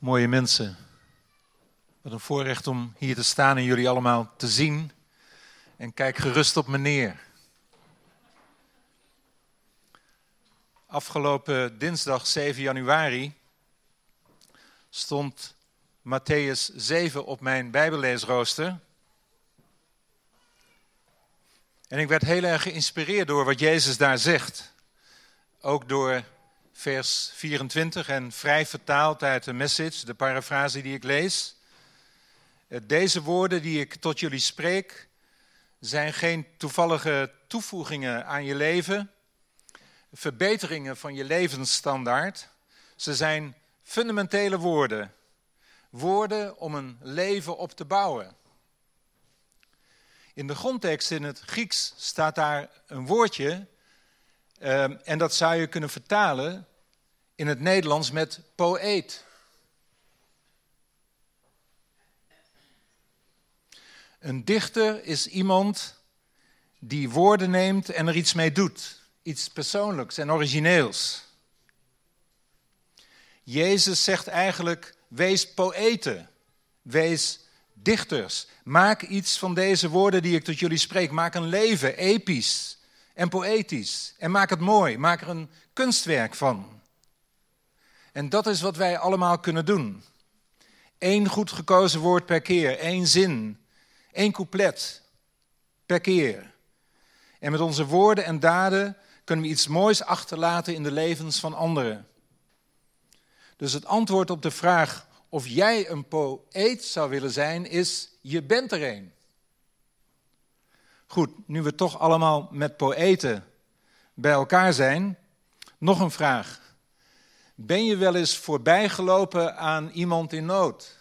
Mooie mensen. Wat een voorrecht om hier te staan en jullie allemaal te zien. En kijk gerust op meneer. Afgelopen dinsdag 7 januari stond Matthäus 7 op mijn Bijbelleesrooster. En ik werd heel erg geïnspireerd door wat Jezus daar zegt. Ook door vers 24 en vrij vertaald uit de message, de parafrase die ik lees. Deze woorden die ik tot jullie spreek zijn geen toevallige toevoegingen aan je leven, verbeteringen van je levensstandaard. Ze zijn fundamentele woorden. Woorden om een leven op te bouwen. In de grondtekst in het Grieks staat daar een woordje, ehm, en dat zou je kunnen vertalen in het Nederlands met poëet. Een dichter is iemand die woorden neemt en er iets mee doet. Iets persoonlijks en origineels. Jezus zegt eigenlijk: wees poëten, wees dichters. Maak iets van deze woorden die ik tot jullie spreek. Maak een leven, episch en poëtisch. En maak het mooi, maak er een kunstwerk van. En dat is wat wij allemaal kunnen doen. Eén goed gekozen woord per keer, één zin, één couplet per keer. En met onze woorden en daden kunnen we iets moois achterlaten in de levens van anderen. Dus het antwoord op de vraag of jij een poëet zou willen zijn, is je bent er een. Goed, nu we toch allemaal met poëten bij elkaar zijn, nog een vraag. Ben je wel eens voorbijgelopen aan iemand in nood?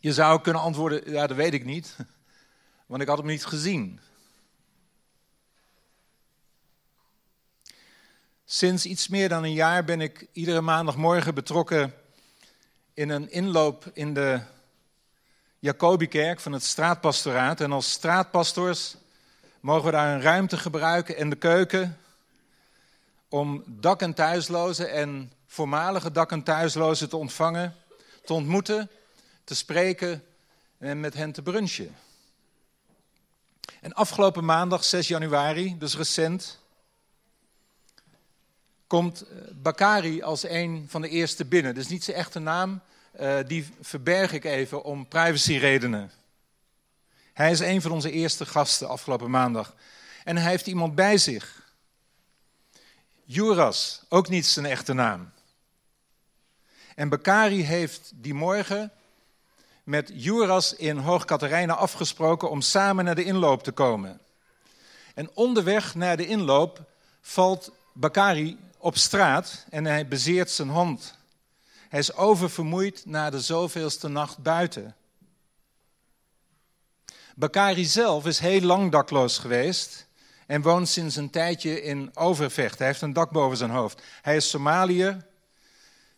Je zou kunnen antwoorden, ja dat weet ik niet, want ik had hem niet gezien. Sinds iets meer dan een jaar ben ik iedere maandagmorgen betrokken in een inloop in de Jacobikerk van het straatpastoraat. En als straatpastors mogen we daar een ruimte gebruiken en de keuken om dak- en thuislozen en voormalige dak- en thuislozen te ontvangen, te ontmoeten, te spreken en met hen te brunchen. En afgelopen maandag, 6 januari, dus recent, komt eh, Bakari als een van de eerste binnen. Dus niet zijn echte naam, uh, die verberg ik even om privacyredenen. Hij is een van onze eerste gasten afgelopen maandag. En hij heeft iemand bij zich. Juras, ook niet zijn echte naam. En Bakari heeft die morgen met Juras in Hoog afgesproken om samen naar de inloop te komen. En onderweg naar de inloop valt Bakari op straat en hij bezeert zijn hand. Hij is oververmoeid na de zoveelste nacht buiten. Bakari zelf is heel lang dakloos geweest en woont sinds een tijdje in Overvecht. Hij heeft een dak boven zijn hoofd. Hij is Somaliër.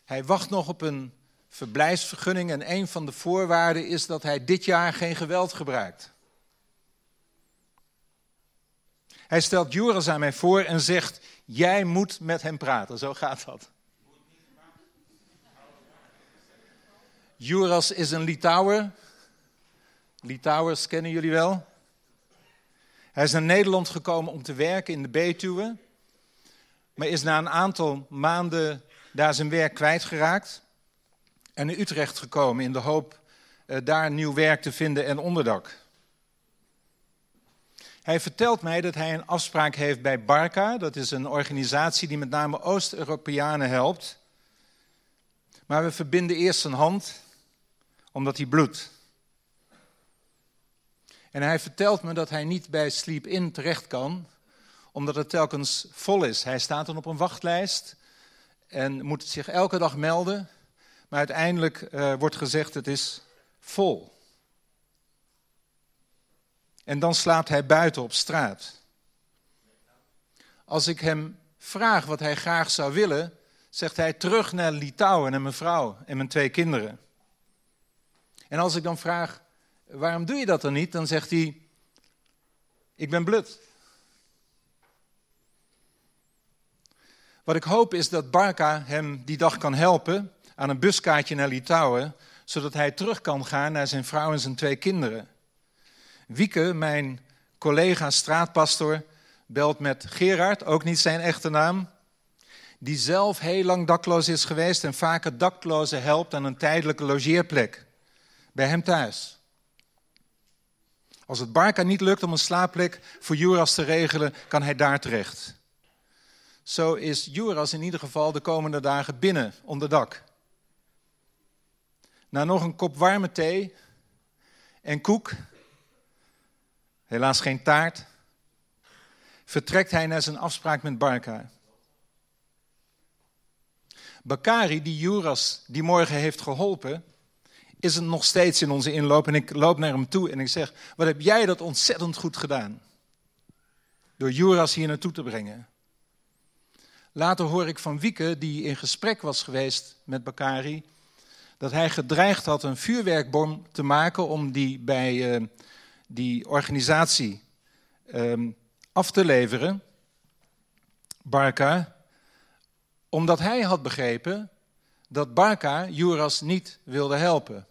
Hij wacht nog op een verblijfsvergunning en een van de voorwaarden is dat hij dit jaar geen geweld gebruikt. Hij stelt Joris aan mij voor en zegt: Jij moet met hem praten. Zo gaat dat. Juras is een Litouwer. Litouwers kennen jullie wel. Hij is naar Nederland gekomen om te werken in de Betuwe, maar is na een aantal maanden daar zijn werk kwijtgeraakt en naar Utrecht gekomen in de hoop uh, daar nieuw werk te vinden en onderdak. Hij vertelt mij dat hij een afspraak heeft bij Barca, dat is een organisatie die met name Oost-Europeanen helpt. Maar we verbinden eerst zijn hand, omdat hij bloedt. En hij vertelt me dat hij niet bij Sleep In terecht kan, omdat het telkens vol is. Hij staat dan op een wachtlijst en moet zich elke dag melden. Maar uiteindelijk uh, wordt gezegd het is vol. En dan slaapt hij buiten op straat. Als ik hem vraag wat hij graag zou willen, zegt hij terug naar Litouwen en mijn vrouw en mijn twee kinderen. En als ik dan vraag, waarom doe je dat dan niet? Dan zegt hij, ik ben blut. Wat ik hoop is dat Barca hem die dag kan helpen aan een buskaartje naar Litouwen, zodat hij terug kan gaan naar zijn vrouw en zijn twee kinderen. Wieke, mijn collega straatpastor, belt met Gerard, ook niet zijn echte naam, die zelf heel lang dakloos is geweest en vaker daklozen helpt aan een tijdelijke logeerplek bij hem thuis. Als het Barca niet lukt om een slaapplek voor Juras te regelen, kan hij daar terecht. Zo is Juras in ieder geval de komende dagen binnen onder dak. Na nog een kop warme thee en koek, helaas geen taart, vertrekt hij naar zijn afspraak met Barca. Bakari, die Juras die morgen heeft geholpen, is het nog steeds in onze inloop. En ik loop naar hem toe en ik zeg: Wat heb jij dat ontzettend goed gedaan? Door Juras hier naartoe te brengen. Later hoor ik van Wieke, die in gesprek was geweest met Bakari, dat hij gedreigd had een vuurwerkbom te maken om die bij uh, die organisatie um, af te leveren, Barca, omdat hij had begrepen dat Barca Juras niet wilde helpen.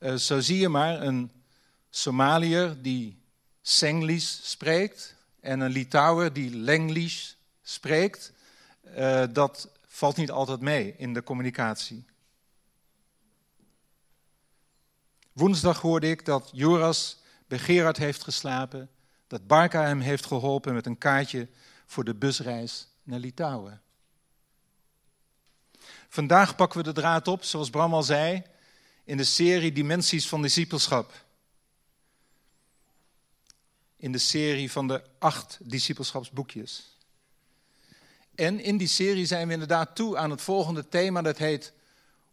Uh, zo zie je maar een Somaliër die Senglish spreekt en een Litouwer die Lenglish spreekt. Uh, dat valt niet altijd mee in de communicatie. Woensdag hoorde ik dat Joras bij Gerard heeft geslapen, dat Barca hem heeft geholpen met een kaartje voor de busreis naar Litouwen. Vandaag pakken we de draad op, zoals Bram al zei, in de serie Dimensies van Discipelschap. In de serie van de acht discipelschapsboekjes. En in die serie zijn we inderdaad toe aan het volgende thema, dat heet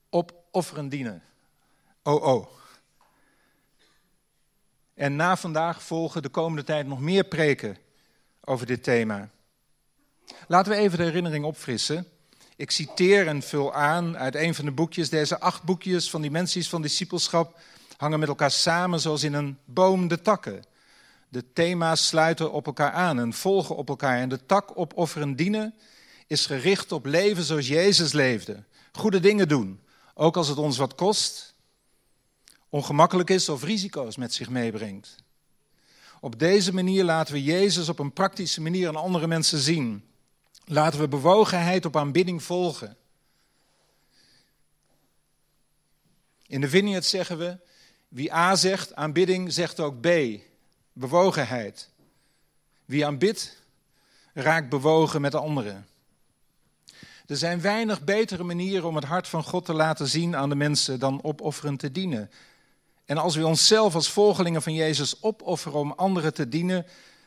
opofferen dienen. Oh oh. En na vandaag volgen de komende tijd nog meer preken over dit thema. Laten we even de herinnering opfrissen. Ik citeer en vul aan uit een van de boekjes. Deze acht boekjes van dimensies van discipelschap hangen met elkaar samen zoals in een boom de takken. De thema's sluiten op elkaar aan en volgen op elkaar. En de tak opofferen dienen is gericht op leven zoals Jezus leefde. Goede dingen doen, ook als het ons wat kost, ongemakkelijk is of risico's met zich meebrengt. Op deze manier laten we Jezus op een praktische manier aan andere mensen zien. Laten we bewogenheid op aanbidding volgen. In de Vineyard zeggen we, wie A zegt, aanbidding, zegt ook B, bewogenheid. Wie aanbidt, raakt bewogen met de anderen. Er zijn weinig betere manieren om het hart van God te laten zien aan de mensen dan opofferend te dienen. En als we onszelf als volgelingen van Jezus opofferen om anderen te dienen,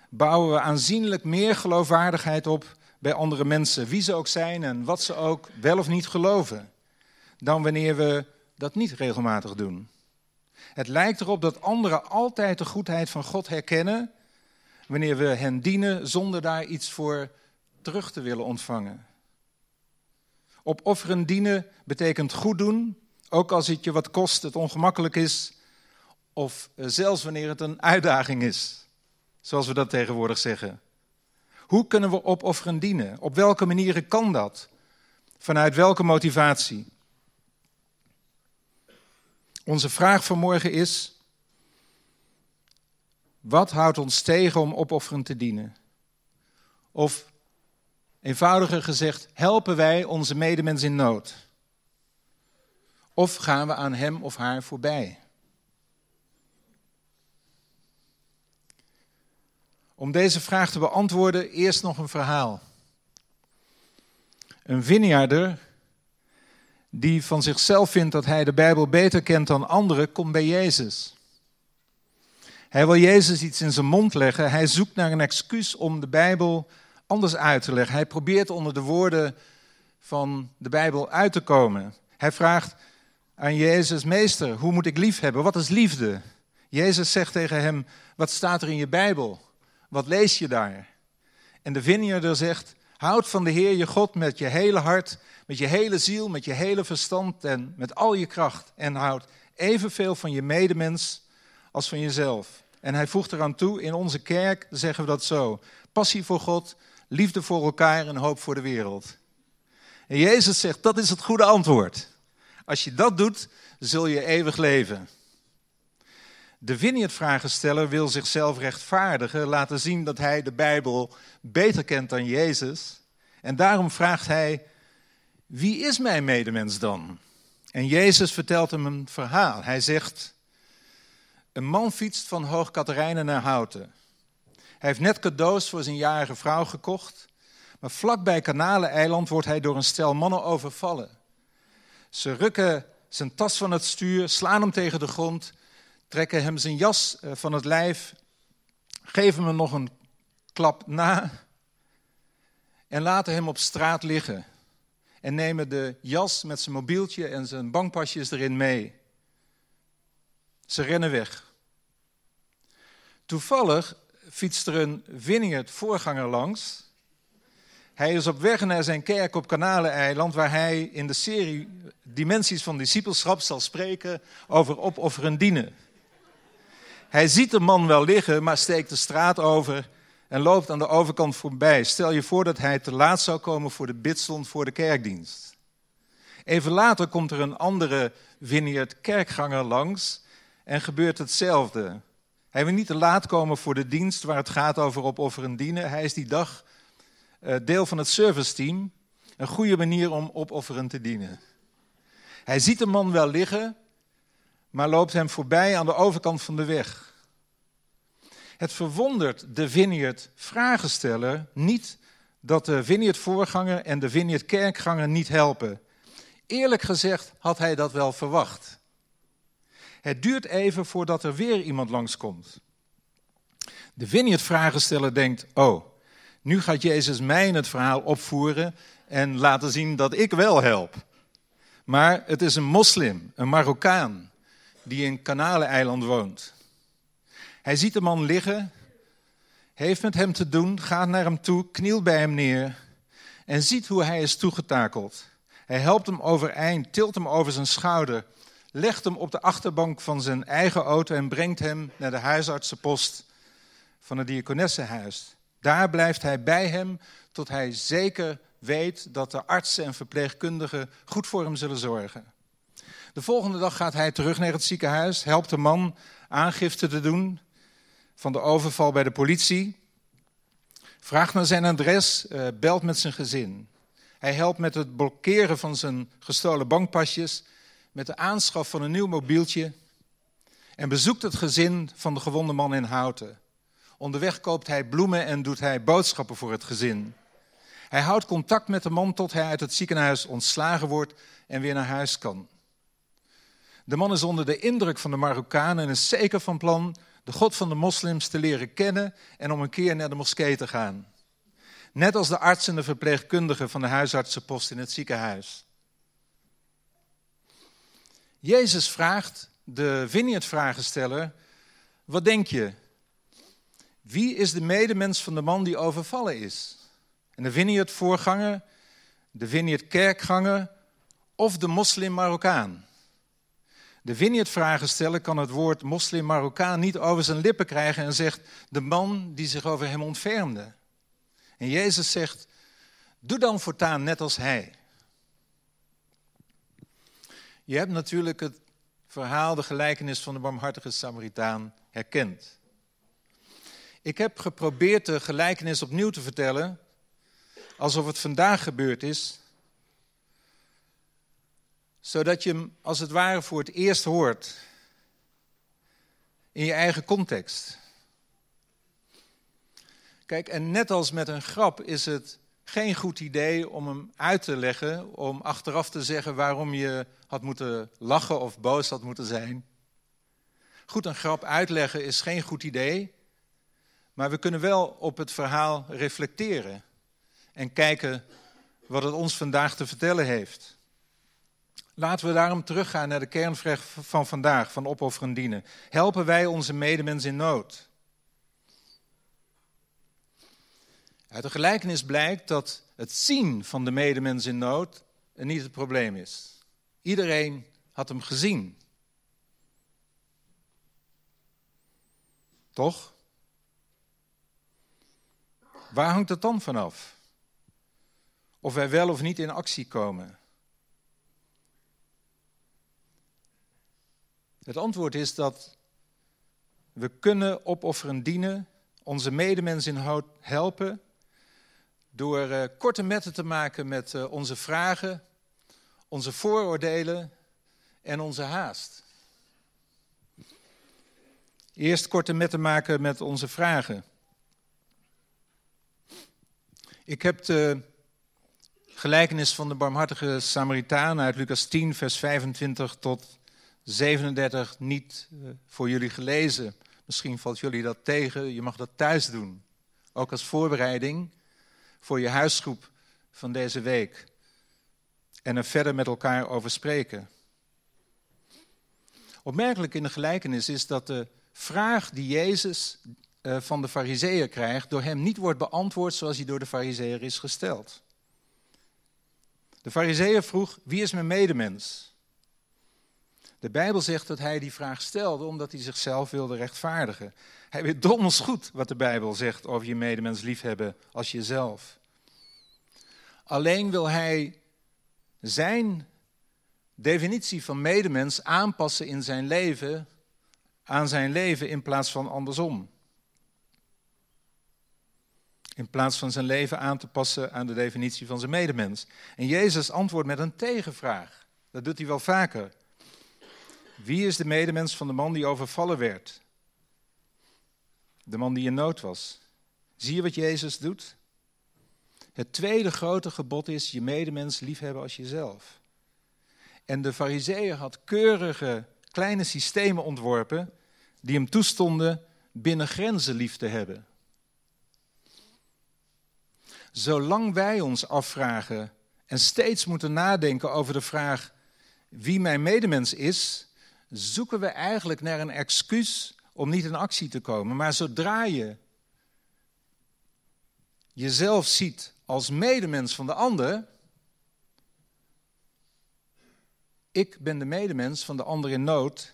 bouwen we aanzienlijk meer geloofwaardigheid op bij andere mensen, wie ze ook zijn en wat ze ook wel of niet geloven, dan wanneer we dat niet regelmatig doen. Het lijkt erop dat anderen altijd de goedheid van God herkennen wanneer we hen dienen zonder daar iets voor terug te willen ontvangen. Opofferen dienen betekent goed doen, ook als het je wat kost, het ongemakkelijk is, of zelfs wanneer het een uitdaging is, zoals we dat tegenwoordig zeggen. Hoe kunnen we opofferen dienen? Op welke manieren kan dat? Vanuit welke motivatie? Onze vraag vanmorgen is: wat houdt ons tegen om opofferend te dienen? Of eenvoudiger gezegd, helpen wij onze medemens in nood? Of gaan we aan hem of haar voorbij? Om deze vraag te beantwoorden, eerst nog een verhaal. Een vineyarder die van zichzelf vindt dat hij de Bijbel beter kent dan anderen, komt bij Jezus. Hij wil Jezus iets in zijn mond leggen. Hij zoekt naar een excuus om de Bijbel anders uit te leggen. Hij probeert onder de woorden van de Bijbel uit te komen. Hij vraagt aan Jezus, meester, hoe moet ik lief hebben? Wat is liefde? Jezus zegt tegen hem, wat staat er in je Bijbel? Wat lees je daar? En de vineyarder zegt, houd van de Heer je God met je hele hart, met je hele ziel, met je hele verstand en met al je kracht. En houd evenveel van je medemens als van jezelf. En hij voegt eraan toe, in onze kerk zeggen we dat zo. Passie voor God, liefde voor elkaar en hoop voor de wereld. En Jezus zegt, dat is het goede antwoord. Als je dat doet, zul je eeuwig leven. De Vineyard-vragensteller wil zichzelf rechtvaardigen, laten zien dat hij de Bijbel beter kent dan Jezus. En daarom vraagt hij, wie is mijn medemens dan? En Jezus vertelt hem een verhaal. Hij zegt, een man fietst van Hoog Katerijnen naar Houten. Hij heeft net cadeaus voor zijn jarige vrouw gekocht. Maar vlakbij Kanaleneiland wordt hij door een stel mannen overvallen. Ze rukken zijn tas van het stuur, slaan hem tegen de grond, trekken hem zijn jas eh, van het lijf, geven hem nog een klap na en laten hem op straat liggen. En nemen de jas met zijn mobieltje en zijn bankpasjes erin mee. Ze rennen weg. Toevallig fietst er een Vineyard voorganger langs. Hij is op weg naar zijn kerk op Kanaleneiland, waar hij in de serie Dimensies van Discipelschap zal spreken over opofferen dienen. Hij ziet de man wel liggen, maar steekt de straat over en loopt aan de overkant voorbij. Stel je voor dat hij te laat zou komen voor de bidstond voor de kerkdienst. Even later komt er een andere Vineyard kerkganger langs en gebeurt hetzelfde. Hij wil niet te laat komen voor de dienst waar het gaat over opofferen dienen. Hij is die dag eh, deel van het serviceteam. Een goede manier om opofferen te dienen. Hij ziet de man wel liggen, maar loopt hem voorbij aan de overkant van de weg. Het verwondert de Vineyard vragensteller niet dat de Vineyard voorganger en de Vineyard kerkganger niet helpen. Eerlijk gezegd had hij dat wel verwacht. Het duurt even voordat er weer iemand langskomt. De Vineyard-vragensteller denkt: Oh, nu gaat Jezus mij in het verhaal opvoeren en laten zien dat ik wel help. Maar het is een moslim, een Marokkaan, die in Kanaleneiland woont. Hij ziet de man liggen, heeft met hem te doen, gaat naar hem toe, knielt bij hem neer en ziet hoe hij is toegetakeld. Hij helpt hem overeind, tilt hem over zijn schouder legt hem op de achterbank van zijn eigen auto en brengt hem naar de huisartsenpost van het diakonessenhuis. Daar blijft hij bij hem tot hij zeker weet dat de artsen en verpleegkundigen goed voor hem zullen zorgen. De volgende dag gaat hij terug naar het ziekenhuis, helpt de man aangifte te doen van de overval bij de politie, vraagt naar zijn adres, eh, belt met zijn gezin. Hij helpt met het blokkeren van zijn gestolen bankpasjes met de aanschaf van een nieuw mobieltje en bezoekt het gezin van de gewonde man in Houten. Onderweg koopt hij bloemen en doet hij boodschappen voor het gezin. Hij houdt contact met de man tot hij uit het ziekenhuis ontslagen wordt en weer naar huis kan. De man is onder de indruk van de Marokkanen en is zeker van plan de God van de moslims te leren kennen en om een keer naar de moskee te gaan. Net als de arts en de verpleegkundige van de huisartsenpost in het ziekenhuis. Jezus vraagt de Vineyard-vragensteller, wat denk je? Wie is de medemens van de man die overvallen is? En de Vineyard-voorganger, de Vineyard-kerkganger of de moslim-Marokkaan? De Vineyard-vragensteller kan het woord moslim-Marokkaan niet over zijn lippen krijgen en zegt de man die zich over hem ontfermde. En Jezus zegt, doe dan voortaan net als hij. Je hebt natuurlijk het verhaal, de gelijkenis van de barmhartige Samaritaan herkend. Ik heb geprobeerd de gelijkenis opnieuw te vertellen, alsof het vandaag gebeurd is, zodat je hem als het ware voor het eerst hoort in je eigen context. Kijk, en net als met een grap is het geen goed idee om hem uit te leggen, om achteraf te zeggen waarom je had moeten lachen of boos had moeten zijn. Goed, een grap uitleggen is geen goed idee, maar we kunnen wel op het verhaal reflecteren en kijken wat het ons vandaag te vertellen heeft. Laten we daarom teruggaan naar de kernvraag van vandaag, van opofferen dienen. Helpen wij onze medemens in nood? Uit de gelijkenis blijkt dat het zien van de medemens in nood niet het probleem is. Iedereen had hem gezien. Toch? Waar hangt het dan vanaf? of wij wel of niet in actie komen? Het antwoord is dat we kunnen opofferen dienen, onze medemens in helpen, door uh, korte metten te maken met uh, onze vragen, onze vooroordelen en onze haast. Eerst korte metten maken met onze vragen. Ik heb de gelijkenis van de barmhartige Samaritaan uit Lucas 10, vers 25 tot 37 niet uh, voor jullie gelezen. Misschien valt jullie dat tegen, je mag dat thuis doen. Ook als voorbereiding voor je huisgroep van deze week. En er verder met elkaar over spreken. Opmerkelijk in de gelijkenis is dat de vraag die Jezus uh, van de fariseeër krijgt, door hem niet wordt beantwoord zoals hij door de fariseeër is gesteld. De fariseeër vroeg, wie is mijn medemens? De Bijbel zegt dat hij die vraag stelde omdat hij zichzelf wilde rechtvaardigen. Hij weet donders goed wat de Bijbel zegt over je medemens liefhebben als jezelf. Alleen wil hij zijn definitie van medemens aanpassen in zijn leven aan zijn leven in plaats van andersom. In plaats van zijn leven aan te passen aan de definitie van zijn medemens. En Jezus antwoordt met een tegenvraag. Dat doet hij wel vaker. Wie is de medemens van de man die overvallen werd? De man die in nood was. Zie je wat Jezus doet? Het tweede grote gebod is je medemens liefhebben als jezelf. En de fariseeër had keurige kleine systemen ontworpen die hem toestonden binnen grenzen lief te hebben. Zolang wij ons afvragen en steeds moeten nadenken over de vraag wie mijn medemens is, zoeken we eigenlijk naar een excuus om niet in actie te komen. Maar zodra je jezelf ziet als medemens van de ander, ik ben de medemens van de ander in nood,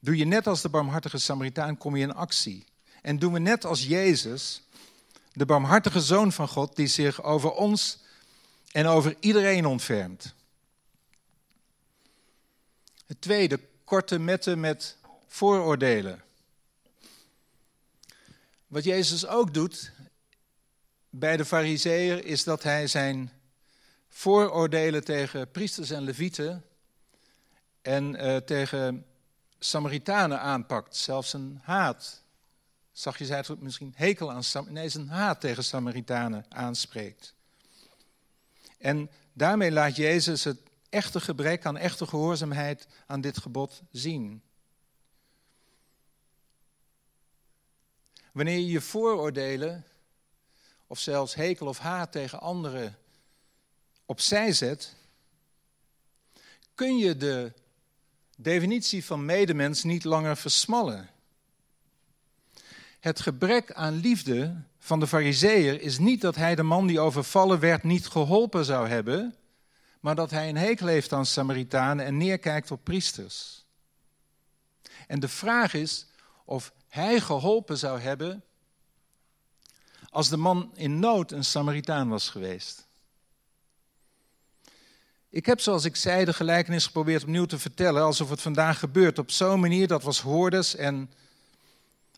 doe je net als de barmhartige Samaritaan, kom je in actie. En doen we net als Jezus, de barmhartige Zoon van God, die zich over ons en over iedereen ontfermt. Het tweede, korte metten met vooroordelen. Wat Jezus ook doet bij de fariseeër is dat hij zijn vooroordelen tegen priesters en levieten en uh, tegen Samaritanen aanpakt, zelfs een haat. Zag je zij misschien hekel aan Sam nee, zijn haat tegen Samaritanen aanspreekt. En daarmee laat Jezus het echte gebrek aan echte gehoorzaamheid aan dit gebod zien. Wanneer je je vooroordelen, of zelfs hekel of haat tegen anderen opzij zet, kun je de definitie van medemens niet langer versmallen. Het gebrek aan liefde van de fariseeër is niet dat hij de man die overvallen werd niet geholpen zou hebben, maar dat hij een hekel heeft aan Samaritanen en neerkijkt op priesters. En de vraag is of hij geholpen zou hebben als de man in nood een Samaritaan was geweest. Ik heb, zoals ik zei, de gelijkenis geprobeerd opnieuw te vertellen, alsof het vandaag gebeurt. Op zo'n manier dat was hoorders en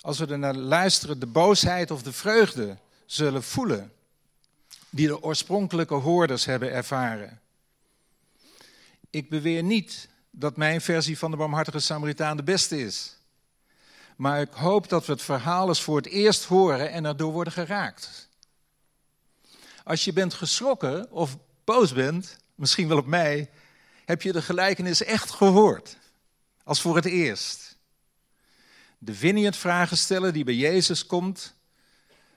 als we er naar luisteren, de boosheid of de vreugde zullen voelen die de oorspronkelijke hoorders hebben ervaren. Ik beweer niet dat mijn versie van de barmhartige Samaritaan de beste is. Maar ik hoop dat we het verhaal eens voor het eerst horen en erdoor worden geraakt. Als je bent geschrokken of boos bent, misschien wel op mij, heb je de gelijkenis echt gehoord. Als voor het eerst. De Vineyard-vragensteller die bij Jezus komt,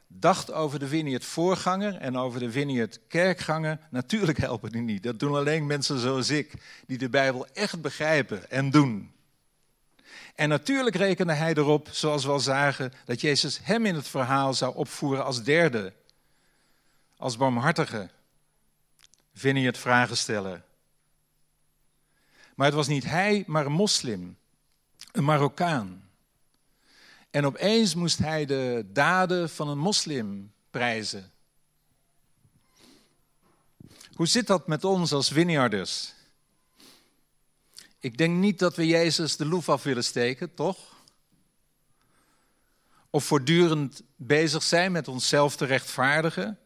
dacht over de Vineyard-voorganger en over de Vineyard-kerkganger. Natuurlijk helpen die niet. Dat doen alleen mensen zoals ik, die de Bijbel echt begrijpen en doen. En natuurlijk rekende hij erop, zoals we al zagen, dat Jezus hem in het verhaal zou opvoeren als derde, als barmhartige, Vineyard vragensteller. Maar het was niet hij, maar een moslim, een Marokkaan. En opeens moest hij de daden van een moslim prijzen. Hoe zit dat met ons als vineyarders? Ik denk niet dat we Jezus de loef af willen steken, toch? Of voortdurend bezig zijn met onszelf te rechtvaardigen.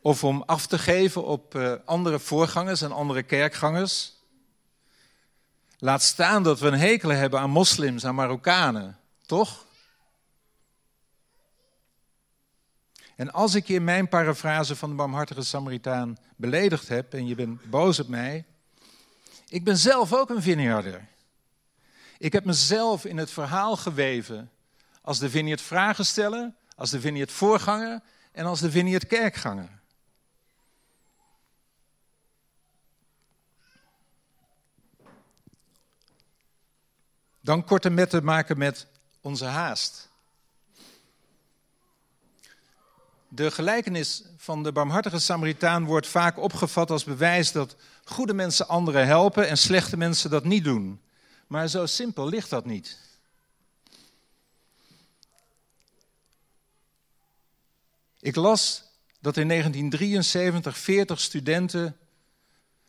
Of om af te geven op uh, andere voorgangers en andere kerkgangers. Laat staan dat we een hekel hebben aan moslims, aan Marokkanen, toch? En als ik je in mijn parafrase van de barmhartige Samaritaan beledigd heb en je bent boos op mij, ik ben zelf ook een vineyarder. Ik heb mezelf in het verhaal geweven als de vineyard vragen stellen, als de vineyard voorganger en als de vineyard kerkganger. Dan korte metten maken met onze haast. De gelijkenis van de barmhartige Samaritaan wordt vaak opgevat als bewijs dat goede mensen anderen helpen en slechte mensen dat niet doen. Maar zo simpel ligt dat niet. Ik las dat in 1973 40 studenten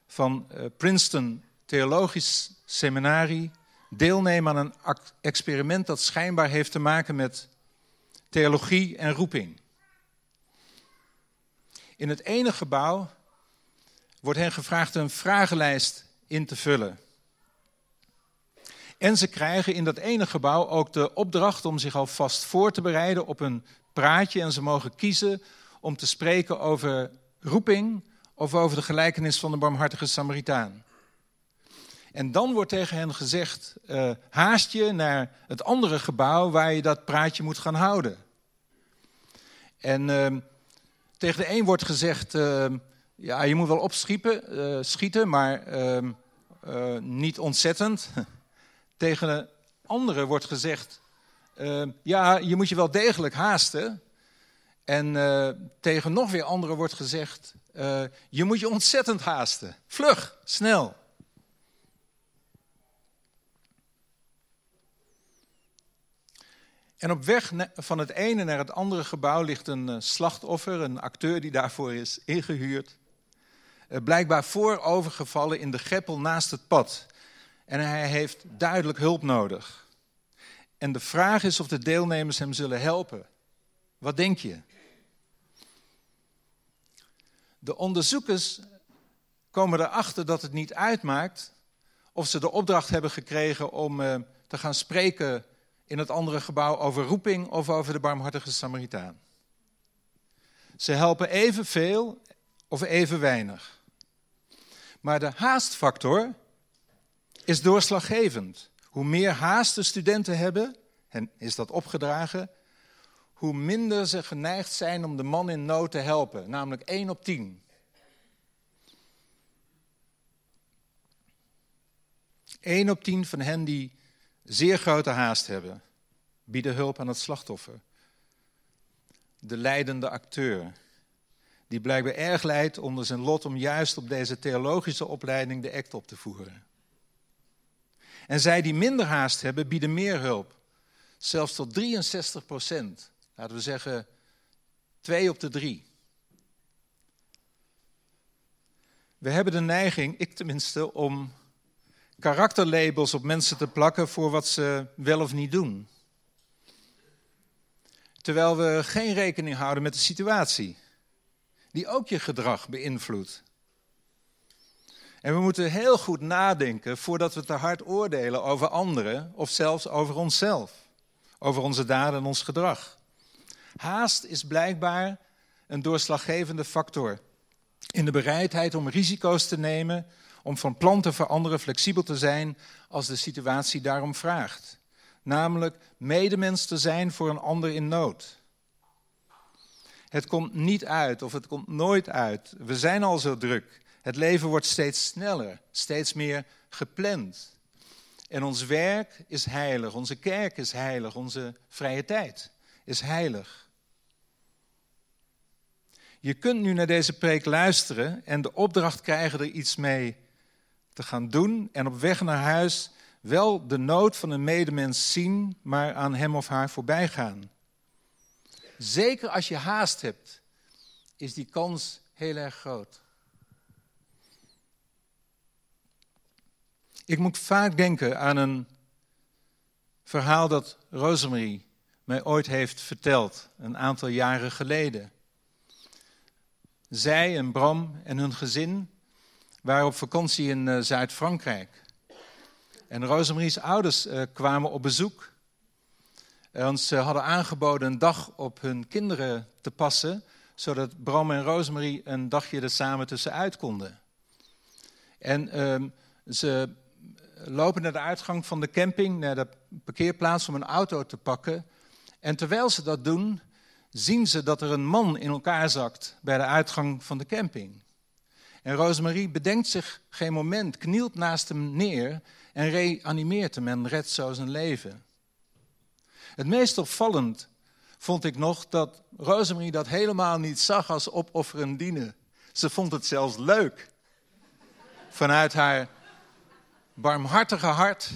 van eh, Princeton Theologisch Seminarie deelnemen aan een experiment dat schijnbaar heeft te maken met theologie en roeping. In het ene gebouw wordt hen gevraagd een vragenlijst in te vullen. En ze krijgen in dat ene gebouw ook de opdracht om zich alvast voor te bereiden op een praatje. En ze mogen kiezen om te spreken over roeping of over de gelijkenis van de barmhartige Samaritaan. En dan wordt tegen hen gezegd: uh, haast je naar het andere gebouw waar je dat praatje moet gaan houden. En uh, tegen de een wordt gezegd: uh, ja, je moet wel opschieten, eh, schieten, maar ehm, niet ontzettend. tegen de andere wordt gezegd: ja, je moet je wel degelijk haasten. En tegen nog weer anderen wordt gezegd: je moet je ontzettend haasten. Vlug, snel. En op weg van het ene naar het andere gebouw ligt een eh, slachtoffer, een acteur die daarvoor is ingehuurd. Eh, blijkbaar voorovergevallen in de greppel naast het pad. En hij heeft duidelijk hulp nodig. En de vraag is of de deelnemers hem zullen helpen. Wat denk je? De onderzoekers komen erachter dat het niet uitmaakt of ze de opdracht hebben gekregen om eh, te gaan spreken in het andere gebouw over roeping of over de barmhartige Samaritaan. Ze helpen evenveel of even weinig. Maar de haastfactor is doorslaggevend. Hoe meer haast de studenten hebben, en is dat opgedragen, hoe minder ze geneigd zijn om de man in nood te helpen, namelijk 1 op 10. 1 op 10 van hen die zeer grote haast hebben, bieden hulp aan het slachtoffer. De leidende acteur, die blijkbaar erg leidt onder zijn lot om juist op deze theologische opleiding de act op te voeren. En zij die minder haast hebben, bieden meer hulp. Zelfs tot 63 procent. Laten we zeggen, twee op de drie. We hebben de neiging, ik tenminste, om karakterlabels op mensen te plakken voor wat ze wel of niet doen. Terwijl we geen rekening houden met de situatie, die ook je gedrag beïnvloedt. En we moeten heel goed nadenken voordat we te hard oordelen over anderen of zelfs over onszelf, over onze daden en ons gedrag. Haast is blijkbaar een doorslaggevende factor in de bereidheid om risico's te nemen om van plan te veranderen, flexibel te zijn als de situatie daarom vraagt. Namelijk medemens te zijn voor een ander in nood. Het komt niet uit of het komt nooit uit. We zijn al zo druk. Het leven wordt steeds sneller, steeds meer gepland. En ons werk is heilig, onze kerk is heilig, onze vrije tijd is heilig. Je kunt nu naar deze preek luisteren en de opdracht krijgen er iets mee te gaan doen en op weg naar huis wel de nood van een medemens zien, maar aan hem of haar voorbij gaan. Zeker als je haast hebt, is die kans heel erg groot. Ik moet vaak denken aan een verhaal dat Rosemary mij ooit heeft verteld, een aantal jaren geleden. Zij en Bram en hun gezin waren op vakantie in uh, Zuid-Frankrijk. En Rosemarie's ouders uh, kwamen op bezoek. En ze hadden aangeboden een dag op hun kinderen te passen, zodat Bram en Rosemarie een dagje er samen tussenuit konden. En uh, ze lopen naar de uitgang van de camping, naar de parkeerplaats om een auto te pakken. En terwijl ze dat doen, zien ze dat er een man in elkaar zakt bij de uitgang van de camping. En Rosemarie bedenkt zich geen moment, knielt naast hem neer en reanimeert hem en redt zo zijn leven. Het meest opvallend vond ik nog dat Rosemarie dat helemaal niet zag als opofferen dienen. Ze vond het zelfs leuk. Vanuit haar barmhartige hart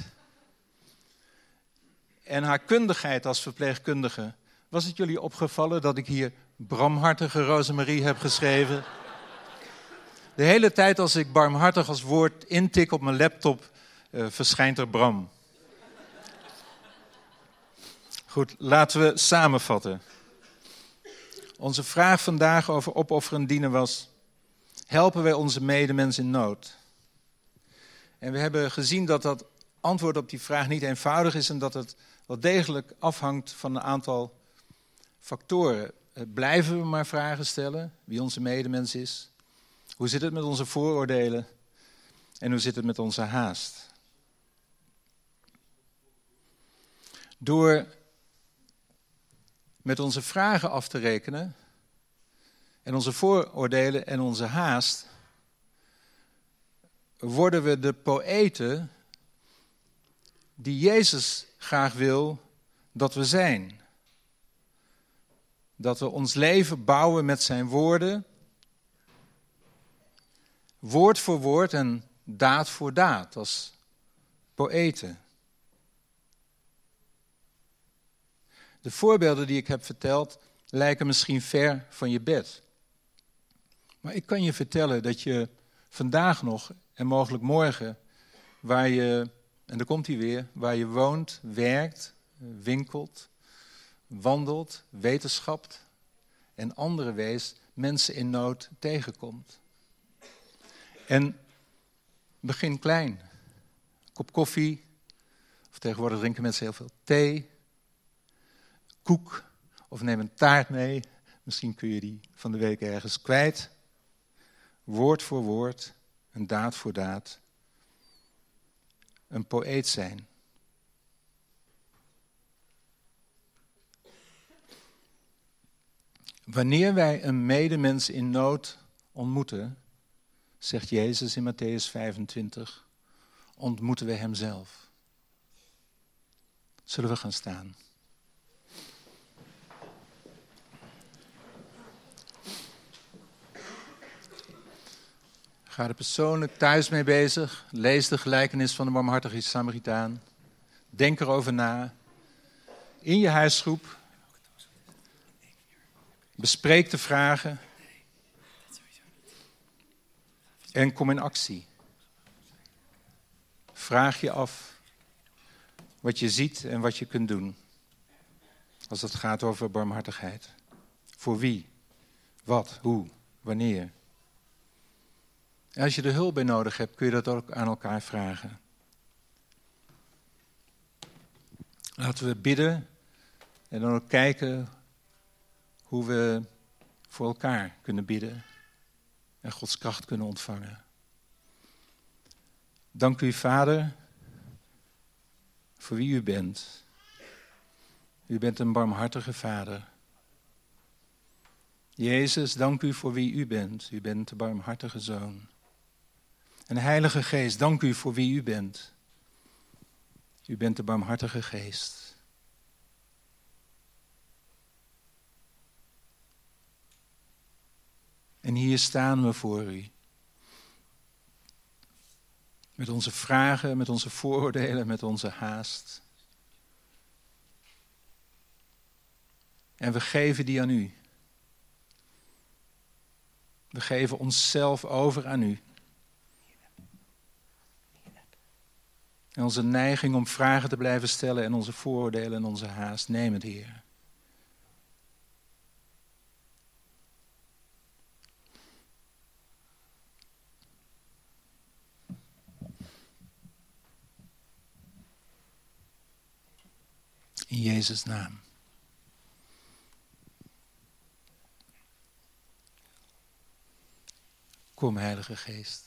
en haar kundigheid als verpleegkundige. Was het jullie opgevallen dat ik hier bramhartige Rosemarie heb geschreven? De hele tijd als ik barmhartig als woord intik op mijn laptop, uh, verschijnt er Bram. Goed, laten we samenvatten. Onze vraag vandaag over opofferen dienen was: helpen wij onze medemens in nood? En we hebben gezien dat dat antwoord op die vraag niet eenvoudig is en dat het wel degelijk afhangt van een aantal factoren. Eh, blijven we maar vragen stellen wie onze medemens is? Hoe zit het met onze vooroordelen? En hoe zit het met onze haast? Door met onze vragen af te rekenen en onze vooroordelen en onze haast, worden we de poëten die Jezus graag wil dat we zijn. Dat we ons leven bouwen met zijn woorden, woord voor woord en daad voor daad, als poëten. De voorbeelden die ik heb verteld lijken misschien ver van je bed. Maar ik kan je vertellen dat je vandaag nog en mogelijk morgen, waar je, en daar komt hij weer, waar je woont, werkt, winkelt, wandelt, wetenschapt en andere wees mensen in nood tegenkomt. En begin klein. Kop koffie, of tegenwoordig drinken mensen heel veel thee, koek, of neem een taart mee. Misschien kun je die van de week ergens kwijt. Woord voor woord een daad voor daad, een poëet zijn. Wanneer wij een medemens in nood ontmoeten, zegt Jezus in Matthäus 25, ontmoeten we Hemzelf. Zullen we gaan staan? Ga er persoonlijk thuis mee bezig. Lees de gelijkenis van de barmhartige Samaritaan. Denk erover na. In je huisgroep. Bespreek de vragen. En kom in actie. Vraag je af wat je ziet en wat je kunt doen. Als het gaat over barmhartigheid. Voor wie? Wat? Hoe? Wanneer? En als je er hulp bij nodig hebt, kun je dat ook aan elkaar vragen. Laten we bidden en dan ook kijken hoe we voor elkaar kunnen bidden en Gods kracht kunnen ontvangen. Dank u, Vader, voor wie u bent. U bent een barmhartige Vader. Jezus, dank u voor wie u bent. U bent de barmhartige Zoon. En Heilige Geest, dank u voor wie u bent. U bent de barmhartige Geest. En hier staan we voor u. Met onze vragen, met onze vooroordelen, met onze haast. En we geven die aan u. We geven onszelf over aan u. En onze neiging om vragen te blijven stellen en onze vooroordelen en onze haast. Neem het, Heer. In Jezus' naam. Kom, Heilige Geest.